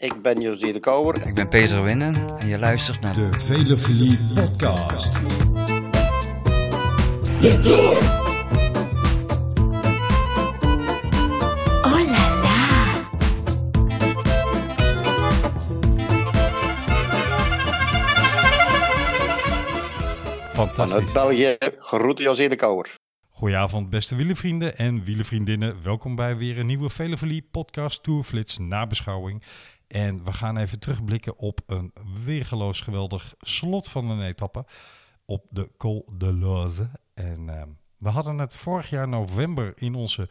Ik ben Josie de Kouwer. Ik ben Peter Winnen en je luistert naar De Velofilie Podcast. Oh là là Vanuit Fantastisch. België, groeten Josie de Kouwer. Goedenavond beste wielenvrienden en wielenvriendinnen. Welkom bij weer een nieuwe Velofilie podcast Tourflits nabeschouwing. En we gaan even terugblikken op een weergeloos geweldig slot van een etappe op de Col de Loze. En ehm, we hadden het vorig jaar november in onze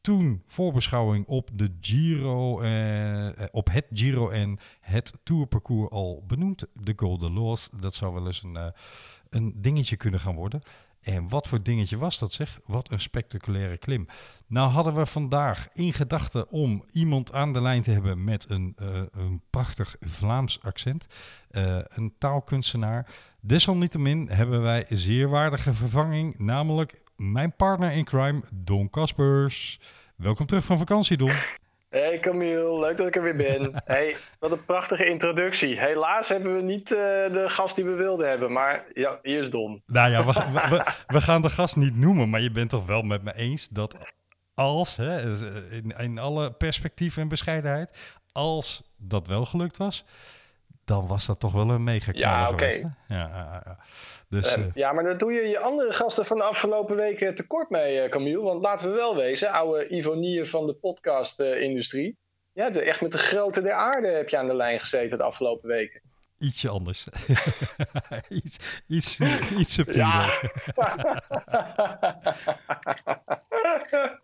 toen voorbeschouwing op de Giro, eh, eh, op het Giro en het Tourparcours al benoemd. De Col de Loze, dat zou wel eens een, eh, een dingetje kunnen gaan worden. En wat voor dingetje was dat zeg? Wat een spectaculaire klim. Nou hadden we vandaag in gedachten om iemand aan de lijn te hebben met een, eh, een prachtig Vlaams accent. Eh, een taalkunstenaar. Desalniettemin hebben wij zeer waardige vervanging, namelijk mijn partner in crime, Don Kaspers. Welkom terug van vakantie, Don. Hey Camille, leuk dat ik er weer ben. Hey, wat een prachtige introductie. Helaas hebben we niet eh, de gast die we wilden hebben, maar ja, hier is Don. Nou ja, we, we, we- we gaan de gast niet noemen, maar je bent toch wel met me eens dat als, hè, in, in alle perspectief en bescheidenheid, als dat wel gelukt was, dan was dat toch wel een mega Ja, oké. geweest. hè? Ja, ja, ja. Dus Eh, eh, ja, maar daar doe je je andere gasten van de afgelopen weken tekort mee, eh, Camille. Want laten we wel wezen, oude Ivonie van de podcast-industrie. Ja, de, echt met de grote der aarde heb je aan de lijn gezeten de afgelopen weken. ietsje anders. iets, iets, iets subtieler.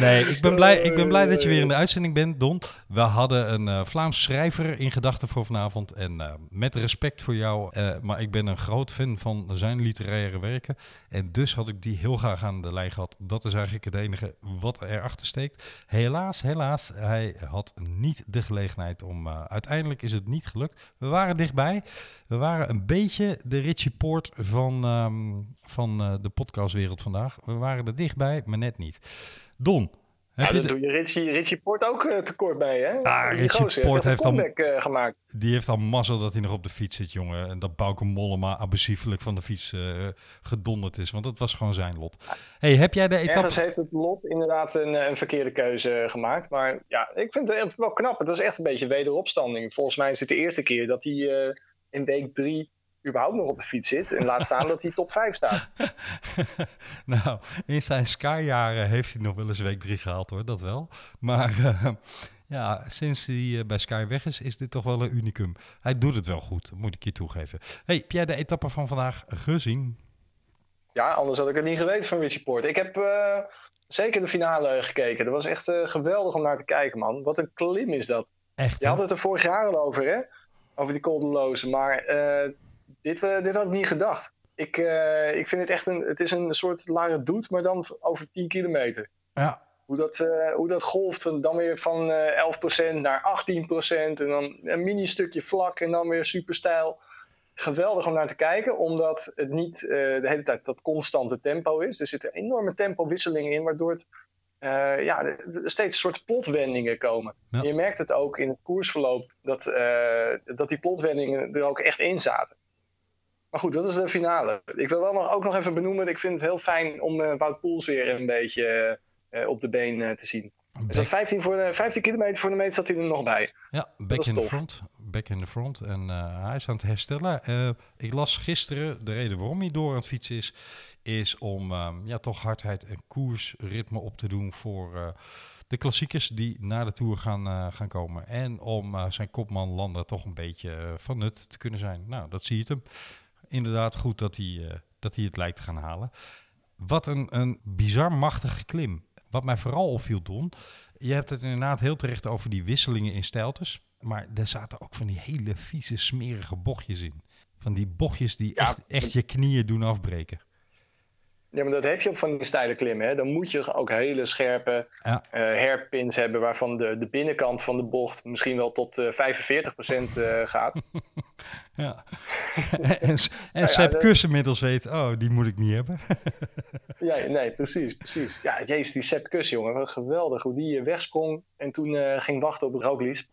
Nee, ik ben, blij, ik ben blij dat je weer in de uitzending bent, Don. We hadden een eh, Vlaams schrijver in gedachten voor vanavond. En eh, met respect voor jou, eh, maar ik ben een groot fan van zijn literaire werken. En dus had ik die heel graag aan de lijn gehad. Dat is eigenlijk het enige wat erachter steekt. Helaas, helaas, hij had niet de gelegenheid om... eh, uiteindelijk is het niet gelukt. We waren dichtbij. We waren een beetje de Richie Poort van, ehm, van eh, de podcastwereld vandaag. We waren er dichtbij, maar net niet. Don, heb Ja, je doe je Richie, Richie Port ook eh, tekort mee, hè? Ah, Richie gozer Port heeft dan- eh, gemaakt. die heeft al mazzel dat hij nog op de fiets zit, jongen. En dat Bauke Mollema abusiefelijk van de fiets eh, gedonderd is. Want dat was gewoon zijn lot. hey, heb jij de etappe... Ergens heeft het lot inderdaad een, een verkeerde keuze gemaaat. Maar ja, ik vind het wel knap. Het was echt een beetje wederopstanding. Volgens mij is dit de eerste keer dat hij in week drie überhaupt nog op de fiets zit. En laat staan dat hij top 5 staat. nou, in zijn Sky-jaren heeft hij nog wel eens week 3 gehaald hoor, dat wel. Maar eh, ja, sinds hij eh, bij Sky weg is, is dit toch wel een unicum. Hij doet het wel goed, moet ik je toegeven. hey, heb jij de etappe van vandaag gezien? Ja, anders had ik het niet geweten van Richie Port. Ik heb eh, zeker de finale gekeken. Dat was echt geweldig om naar te kijken, man. Wat een klim is dat. Echt, Je had het er vorig jaar al over, hè? Over die koldeloze. Maar dit, eh, dit had ik niet gedacht. Ik, eh, ik vind het echt een, het is een soort Lara Doet, maar dan over 10 kilometer. Ja, Hoe dat, eh, hoe dat golft, dan weer van eh 11% naar 18%. En dan een mini stukje vlak en dan weer super stijl. Geweldig om naar te kijken, omdat het niet de hele tijd dat constante tempo is. Er zitten enorme tempowisselingen in, waardoor het, ja, er steeds een soort plotwendingen komen. Ja. Je merkt het ook in het koersverloop, dat, dat die plotwendingen er ook echt in zaten. Maar goed, dat is de finale. Ik wil wel nog, ook nog even benoemen, ik vind het heel fijn om eh, Wout Poels weer een beetje eh, op de been eh, te zien. Dus dat 15, voor de, 15 kilometer voor de meet zat hij er nog bij. Ja, back is in the front. Back in the front. En hij is aan het herstellen. Ik las gisteren, de reden waarom hij door aan het fietsen is, is om ehm, ja, toch hardheid en koersritme op te doen voor de klassiekers die na de Tour gaan, gaan komen. En om zijn kopman Landa toch een beetje van nut te kunnen zijn. Nou, dat zie je het hem. Inderdaad goed dat hij, eh, dat hij het lijkt te gaan halen. Wat een, een bizar machtige klim. Wat mij vooral opviel, Don. Je hebt het inderdaad heel terecht over die wisselingen in stijltes. Maar er zaten ook van die hele vieze, smerige bochtjes in. Van die bochtjes die Ja, echt, echt je knieën doen afbreken. Ja, maar dat heb je op van die steile klimmen. Hè? Dan moet je ook hele scherpe Ja. eh hairpins hebben, waarvan de, de binnenkant van de bocht misschien wel tot eh 45% eh, gaat. Ja. en en Sepp dat- Kuss inmiddels weet, oh, die moet ik niet hebben. Ja, nee, precies, precies. Ja, jezus, die Sepp Kuss, jongen, wat geweldig hoe die wegsprong en toen ging wachten op het Roglic.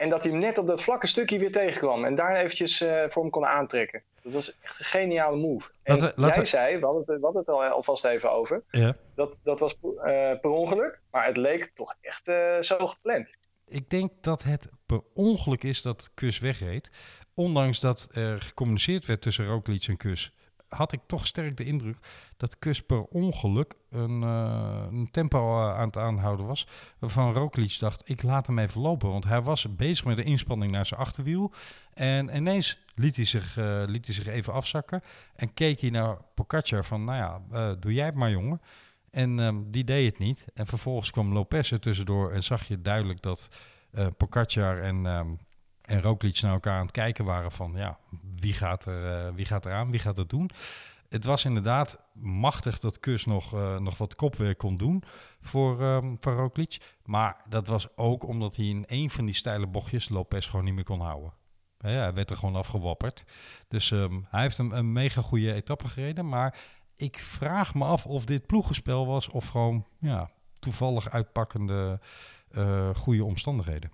En dat hij hem net op dat vlakke stukje weer tegenkwam. En daar eventjes eh, voor hem kon aantrekken. Dat was echt een geniale move. En Laten laten jij zei, we hadden, het, we hadden het al, alvast even over. Ja. Dat, dat was eh, per ongeluk. Maar het leek toch echt eh, zo gepland. Ik denk dat het per ongeluk is dat Kus wegreed. Ondanks dat er gecommuniceerd werd tussen Roglic en Kus, had ik toch sterk de indruk dat Kus per ongeluk een, eh, een tempo eh, aan het aanhouden was. Waarvan Roglic dacht, ik laat hem even lopen. Want hij was bezig met de inspanning naar zijn achterwiel. En ineens liet hij zich, eh, liet hij zich even afzakken. En keek hij naar Pogacar van, nou ja, doe jij het maar jongen. En ehm, die deed het niet. En vervolgens kwam Lopez er tussendoor en zag je duidelijk dat Pogacar en, ehm en Roglic naar elkaar aan het kijken waren van, ja, wie gaat er, eh, wie gaat er aan, wie gaat het doen? Het was inderdaad machtig dat Kus nog, eh, nog wat kopwerk kon doen voor, ehm voor Roglic. Maar dat was ook omdat hij in een van die steile bochtjes Lopez gewoon niet meer kon houden. Hè, hij werd er gewoon afgewapperd. Dus ehm, hij heeft een, een mega goede etappe gereden. Maar ik vraag me af of dit ploegenspel was of gewoon ja, toevallig uitpakkende eh, goede omstandigheden.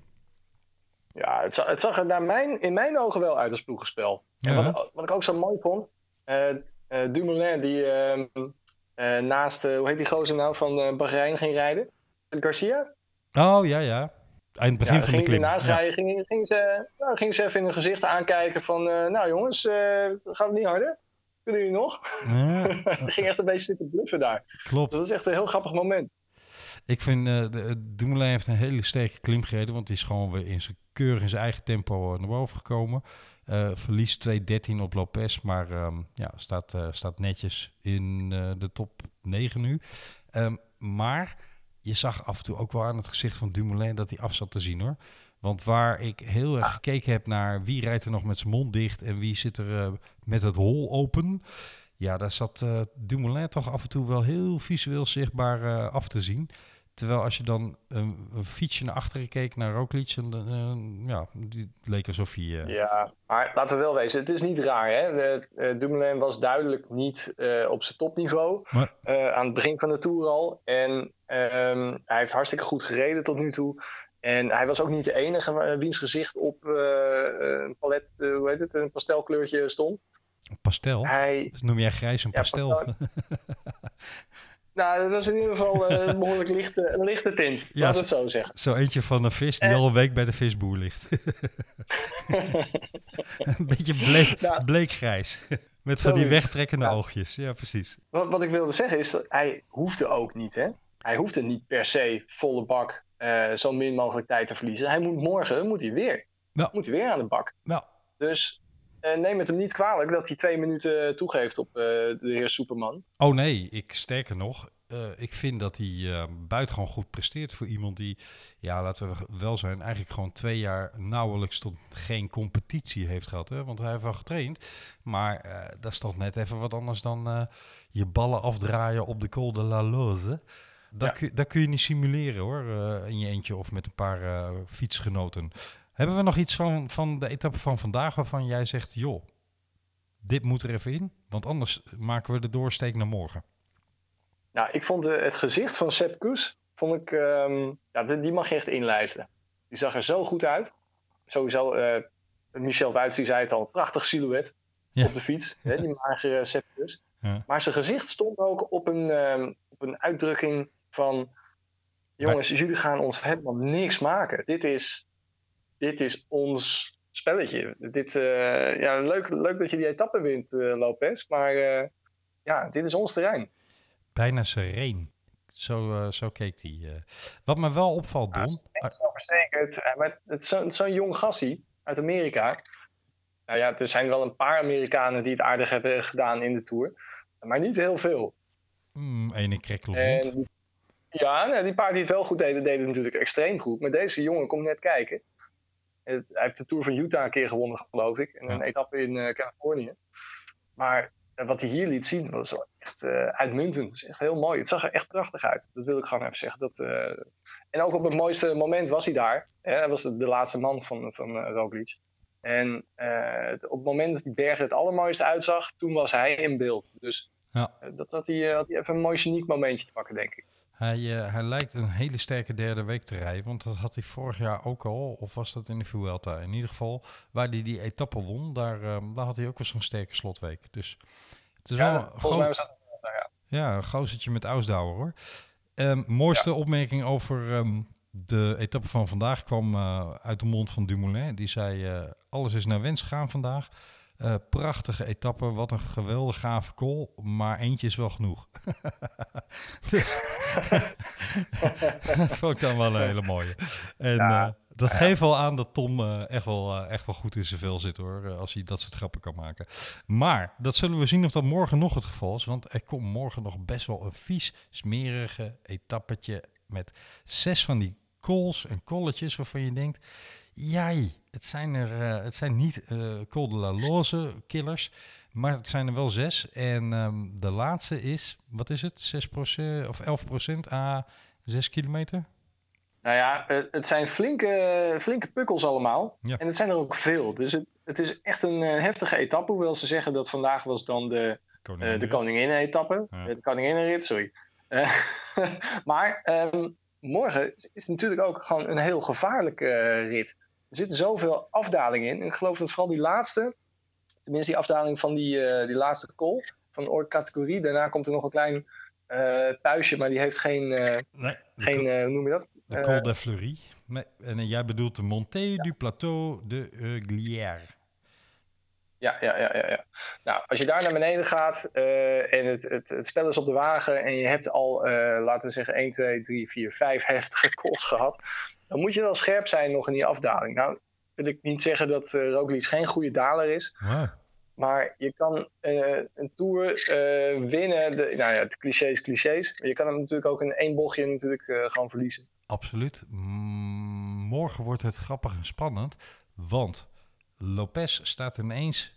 Ja, het zag, het zag er naar mijn, in mijn ogen wel uit als ploegenspel. En wat, wat ik ook zo mooi vond, eh, Dumoulin die ehm, eh, naast, hoe heet die gozer nou, van Bahrein ging rijden? Garcia? Oh ja, ja. Aan het begin ja, van de ging klim. Naast Ja. rijden, ging, ging, ze, nou, ging ze even in hun gezicht aankijken van, nou jongens, gaat het niet harder? Kunnen jullie nog? Ja, ging echt een beetje zitten bluffen daar. klopt. Dat is echt een heel grappig moment. Ik vind de, Dumoulin heeft een hele sterke klim gereden, want die is gewoon weer in zijn keurig in zijn eigen tempo eh, naar boven gekomen. Eh verliest 2.13 op Lopez, maar ehm, ja, staat, eh, staat netjes in de top 9 nu. Ehm, maar je zag af en toe ook wel aan het gezicht van Dumoulin dat hij af zat te zien hoor. Want waar ik heel erg gekeken heb naar wie rijdt er nog met zijn mond dicht en wie zit er met het hol open. Ja, daar zat Dumoulin toch af en toe wel heel visueel zichtbaar af te zien. Terwijl als je dan een, een fietsje naar achteren keek naar Roglic, en, eh, ja, die leek alsof hij... eh, Ja, maar laten we wel wezen, het is niet raar. Hè? De, eh, Dumoulin was duidelijk niet eh, op zijn topniveau Maar- eh, aan het begin van de Tour al. En ehm, hij heeft hartstikke goed gereden tot nu toe. En hij was ook niet de enige wiens gezicht op eh, een palet, hoe heet het, een pastelkleurtje stond. pastel? Hij, Dat noem jij grijs een Ja, pastel? pastel. nou, dat was in ieder geval eh, een behoorlijk lichte, een lichte tint, Ja, laat het zo zeggen. Zo eentje van een vis die Eh. al een week bij de visboer ligt. een beetje bleek, Nou. bleekgrijs. Met van die wegtrekkende Ja. oogjes. Ja, precies. Wat, wat ik wilde zeggen is dat hij hoefde ook niet, hè? Hij hoefde niet per se volle bak eh, zo min mogelijk tijd te verliezen. Hij moet morgen moet hij weer. Ja. Moet hij weer aan de bak. Nou, Dus eh, neem het hem niet kwalijk dat hij twee minuten toegeeft op eh, de heer Superman. Oh nee, ik sterker nog. eh, ik vind dat hij eh buitengewoon goed presteert voor iemand die, ja, laten we wel zijn, eigenlijk gewoon twee jaar nauwelijks tot geen competitie heeft gehad. Hè? Want hij heeft wel getraind, maar dat is toch net even wat anders dan je ballen afdraaien op de Col de la Loze. Dat, Ja. kun, dat kun je niet simuleren hoor, in je eentje of met een paar fietsgenoten. Hebben we nog iets van, van de etappe van vandaag waarvan jij zegt, joh, dit moet er even in, want anders maken we de doorsteek naar morgen. Nou, ik vond eh, het gezicht van Sepp Kuss, vond ik, ehm, ja, die, die mag je echt inlijsten. Die zag er zo goed uit. Sowieso, eh, Michel Wuits die zei het al, een prachtig silhouet Ja. op de fiets. Hè, die magere Sepp Kuss. Ja. Maar zijn gezicht stond ook op een, ehm, op een uitdrukking van... Jongens, jullie gaan ons helemaal niks maken. Dit is, dit is ons spelletje. Dit, eh, ja, leuk, leuk dat je die etappe wint, eh, Lopez. Maar eh, ja, dit is ons terrein. Bijna sereen. Zo, zo keek hij. Wat me wel opvalt, Ja, Don. Maar het is zo'n jong gassie uit Amerika. Nou ja, er zijn wel een paar Amerikanen die het aardig hebben gedaan in de Tour. Maar niet heel veel. Mm, ene ja, nou, die paar die het wel goed deden, deden het natuurlijk extreem goed. Maar deze jongen komt net kijken. Hij heeft de Tour van Utah een keer gewonnen, geloof ik. En een Ja. etappe in eh, Californië. Maar eh, wat hij hier liet zien, was wel echt eh, uitmuntend. Het is echt heel mooi. Het zag er echt prachtig uit. Dat wil ik gewoon even zeggen. Dat, En ook op het mooiste moment was hij daar. Hè? Hij was de, laatste man van, van Roglic. En het- op het moment dat die berg er het allermooiste uitzag, toen was hij in beeld. Dus Ja. dat had hij, had hij even een mooi geniek momentje te pakken, denk ik. Hij, eh, hij lijkt een hele sterke derde week te rijden, want dat had hij vorig jaar ook al, of was dat in de Vuelta? In ieder geval, waar hij die etappe won, daar, eh, daar had hij ook wel zo'n sterke slotweek. Dus het is wel een groot, nou ja. ja, een gozertje met Ausdauer hoor. Ehm, mooiste opmerking over ehm, de etappe van vandaag kwam eh, uit de mond van Dumoulin. Die zei, eh, alles is naar wens gegaan vandaag. Eh, prachtige etappe, wat een geweldig gave call, maar eentje is wel genoeg. dus dat vond ik dan wel een hele mooie. En Ja. eh, dat geeft wel aan dat Tom eh, echt, wel, echt wel goed in zijn vel zit hoor, als hij dat soort grappen kan maken. Maar dat zullen we zien of dat morgen nog het geval is, want er komt morgen nog best wel een vies, smerige etappetje met zes van die calls en colletjes waarvan je denkt, jai, het zijn er, eh, het zijn niet eh Col de la Loze killers, maar het zijn er wel zes. En ehm, de laatste is, wat is het, 6% of 11% a 6 kilometer? Nou ja, eh, het zijn flinke, flinke pukkels allemaal. Ja. En het zijn er ook veel. Dus het, het is echt een heftige etappe. Hoewel ze zeggen dat vandaag was dan de, de Koninginrit. Ja. Eh, De koninginnenrit, sorry. Maar ehm, morgen is is natuurlijk ook gewoon een heel gevaarlijke rit. Er zitten zoveel afdalingen in. En ik geloof dat vooral die laatste, tenminste die afdaling van die, eh, die laatste call van de categorie. Daarna komt er nog een klein eh puistje, maar die heeft geen, eh, Nee, geen hoe noem je dat? de Col de Fleury. En jij bedoelt de Montée du Plateau de Glière. Ja, ja, ja, ja, ja. Nou, als je daar naar beneden gaat eh, en het, het, het spel is op de wagen en je hebt al, eh, laten we zeggen, 1, 2, 3, 4, 5 heftige calls gehad, dan moet je wel scherp zijn nog in die afdaling. Nou, wil ik niet zeggen dat uh, Roglic geen goede daler is, Wow. maar je kan een Tour winnen, de, nou ja, het clichés, clichés, maar je kan hem natuurlijk ook in één bochtje natuurlijk gewoon verliezen. Absoluut. Morgen wordt het grappig en spannend, want Lopez staat ineens,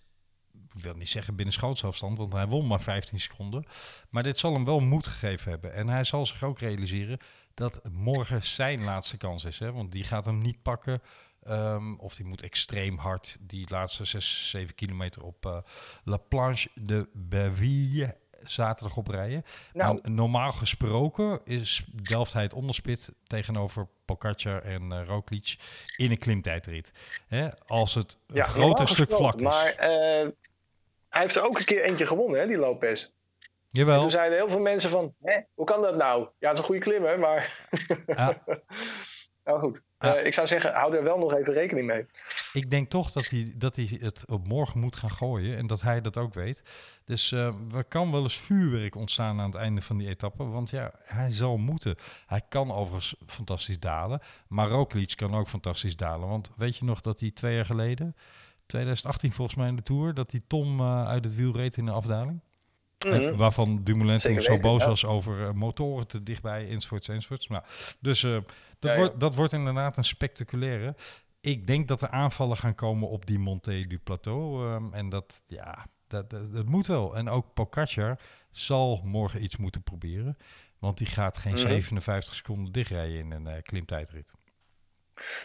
ik wil niet zeggen binnen schootsafstand, want hij won maar 15 seconden. Maar dit zal hem wel moed gegeven hebben. En hij zal zich ook realiseren dat morgen zijn laatste kans is. Hè? Want die gaat hem niet pakken. Um, of die moet extreem hard die laatste 6, 7 kilometer op uh, La Planche de Baville zaterdag oprijden. Nou. Maar normaal gesproken is Delft hij het onderspit tegenover Pogacar en uh, Roglic in een klimtijdrit. Hè? Als het een Ja, groter stuk vlak is. Maar uh, hij heeft er ook een keer eentje gewonnen, hè, die Lopez. Jawel. En toen zeiden heel veel mensen van, Hè, hoe kan dat nou? Ja, het is een goede klimmer, maar... Ja. nou goed, uh, ik zou zeggen, hou er wel nog even rekening mee. Ik denk toch dat hij, dat hij het op morgen moet gaan gooien en dat hij dat ook weet. Dus uh, er kan wel eens vuurwerk ontstaan aan het einde van die etappe. Want ja, hij zal moeten. Hij kan overigens fantastisch dalen. Maar Roglic kan ook fantastisch dalen. Want weet je nog dat hij twee jaar geleden, 2018 volgens mij in de Tour, dat hij Tom uh, uit het wiel reed in de afdaling? Mm -hmm. Waarvan Dumoulin toen zo boos ja. was over uh, motoren te dichtbij, enzovoorts, enzovoorts. Nou, dus uh, dat, ja, wordt, dat wordt inderdaad een spectaculaire. Ik denk dat er aanvallen gaan komen op die Monté du Plateau. Um, en dat, ja, dat, dat, dat, moet wel. En ook Pogacar zal morgen iets moeten proberen. Want die gaat geen mm -hmm. 57 seconden dichtrijden in een uh, klimtijdrit.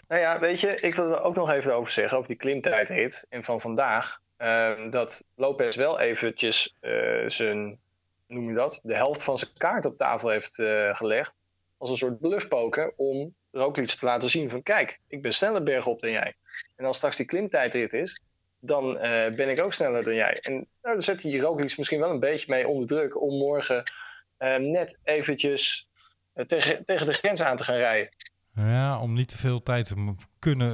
Nou ja, weet je, ik wil er ook nog even over zeggen, over die klimtijdrit. En van vandaag, uh, dat Lopez wel eventjes uh, zijn, noem je dat, de helft van zijn kaart op tafel heeft uh, gelegd. Als een soort bluffpoker om Roglic te laten zien van kijk, ik ben sneller bergop dan jij. En als straks die klimtijdrit is, dan uh, ben ik ook sneller dan jij. En nou, daar zet hij Roglic misschien wel een beetje mee onder druk om morgen uh, net eventjes tegen, tegen de grens aan te gaan rijden. Ja, om niet te veel tijd te kunnen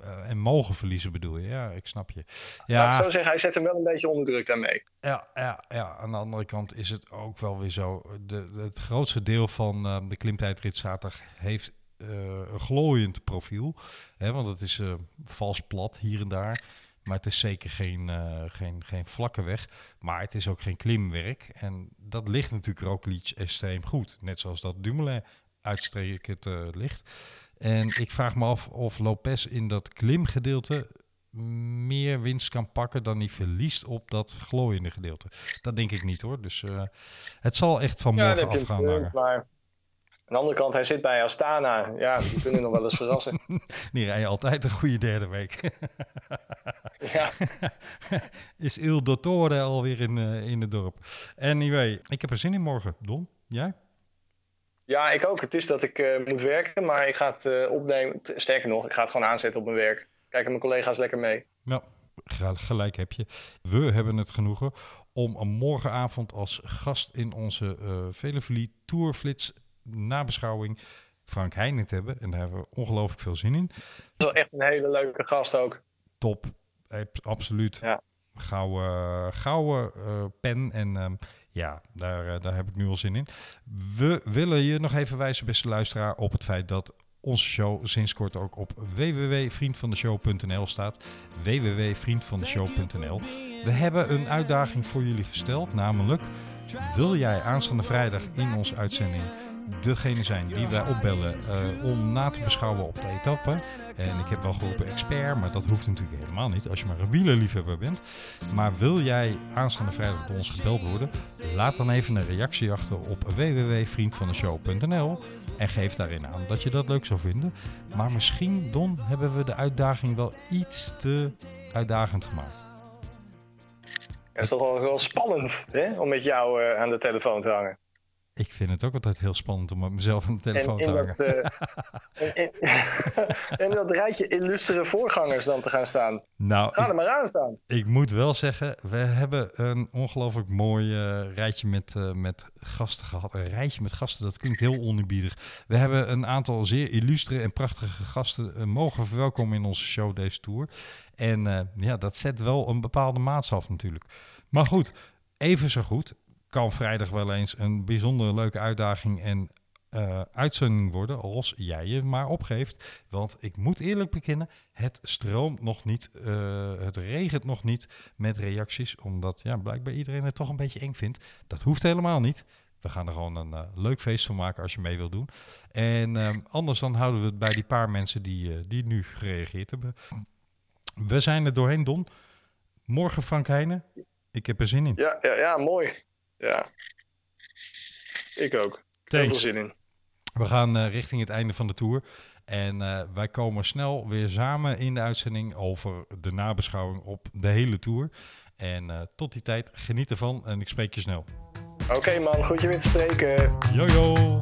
uh, en mogen verliezen bedoel je. Ja, ik snap je. Ja, Laat ik zo zeggen, hij zet hem wel een beetje onder druk daarmee. Ja, ja, ja, aan de andere kant is het ook wel weer zo. De, het grootste deel van uh, de klimtijdrit zaterdag heeft uh, een glooiend profiel. Hè, want het is vals plat hier en daar. Maar het is zeker geen, uh, geen, geen vlakke weg. Maar het is ook geen klimwerk. En dat ligt natuurlijk Roglic extreem goed. Net zoals dat Dumoulin uitstrekend uh, ligt. En ik vraag me af of Lopez in dat klimgedeelte meer winst kan pakken dan hij verliest op dat glooiende gedeelte. Dat denk ik niet hoor. Dus uh, het zal echt van morgen ja, afgaan. Punt, maar aan de andere kant, hij zit bij Astana. Ja, die kunnen nog wel eens verrassen. die rijden altijd een goede derde week. ja. Is Il Dottore alweer in, uh, in het dorp. Anyway, ik heb er zin in morgen. Don, jij? Ja, ik ook. Het is dat ik eh, moet werken, maar ik ga het eh, opnemen. Sterker nog, ik ga het gewoon aanzetten op mijn werk. Kijken mijn collega's lekker mee. Nou, ge- gelijk heb je. We hebben het genoegen om een morgenavond als gast in onze Velevelie Tourflits nabeschouwing Frank Heijnen te hebben. En daar hebben we ongelooflijk veel zin in. Dat is wel echt een hele leuke gast ook. Top, absoluut. Ja. Gouden, gouden eh, pen en ehm, ja, daar, eh, daar heb ik nu al zin in. We willen je nog even wijzen, beste luisteraar, op het feit dat onze show sinds kort ook op www.vriendvandeshow.nl staat. www.vriendvandeshow.nl We hebben een uitdaging voor jullie gesteld, namelijk wil jij aanstaande vrijdag in onze uitzending degene zijn die wij opbellen eh, om na te beschouwen op de etappe. En ik heb wel geroepen expert, maar dat hoeft natuurlijk helemaal niet als je maar een wielerliefhebber bent. Maar wil jij aanstaande vrijdag door ons gebeld worden? Laat dan even een reactie achter op www.vriendvandeshow.nl en geef daarin aan dat je dat leuk zou vinden. Maar misschien, Don, hebben we de uitdaging wel iets te uitdagend gemaakt. Het is toch wel, wel spannend hè? om met jou eh, aan de telefoon te hangen. Ik vind het ook altijd heel spannend om met mezelf aan de telefoon En te hangen. dat, in, in- in dat rijtje illustere voorgangers dan te gaan staan. Nou, Ga ik- er maar aan staan. Ik moet wel zeggen, we hebben een ongelooflijk mooi eh, rijtje met, eh, met gasten gehad. Een rijtje met gasten, dat klinkt heel oneerbiedig. We hebben een aantal zeer illustere en prachtige gasten eh, mogen verwelkomen in onze show deze tour. En ja, dat zet wel een bepaalde maatstaf natuurlijk. Maar goed, even zo goed kan vrijdag wel eens een bijzonder leuke uitdaging en eh, uitzending worden als jij je maar opgeeft. Want ik moet eerlijk bekennen, het stroomt nog niet, eh, het regent nog niet met reacties, omdat ja, blijkbaar iedereen het toch een beetje eng vindt. Dat hoeft helemaal niet. We gaan er gewoon een eh, leuk feest van maken als je mee wilt doen. En ehm, anders dan houden we het bij die paar mensen die, die nu gereageerd hebben. We zijn er doorheen, Don. Morgen Frank Heijnen. Ik heb er zin in. Ja, ja, ja mooi. Ja. Ik ook. Heel veel Thanks. zin in. We gaan eh, richting het einde van de tour. En eh, wij komen snel weer samen in de uitzending over de nabeschouwing op de hele tour. En eh, tot die tijd, geniet ervan en ik spreek je snel. Oké man, goed je weer te spreken. Yo yo!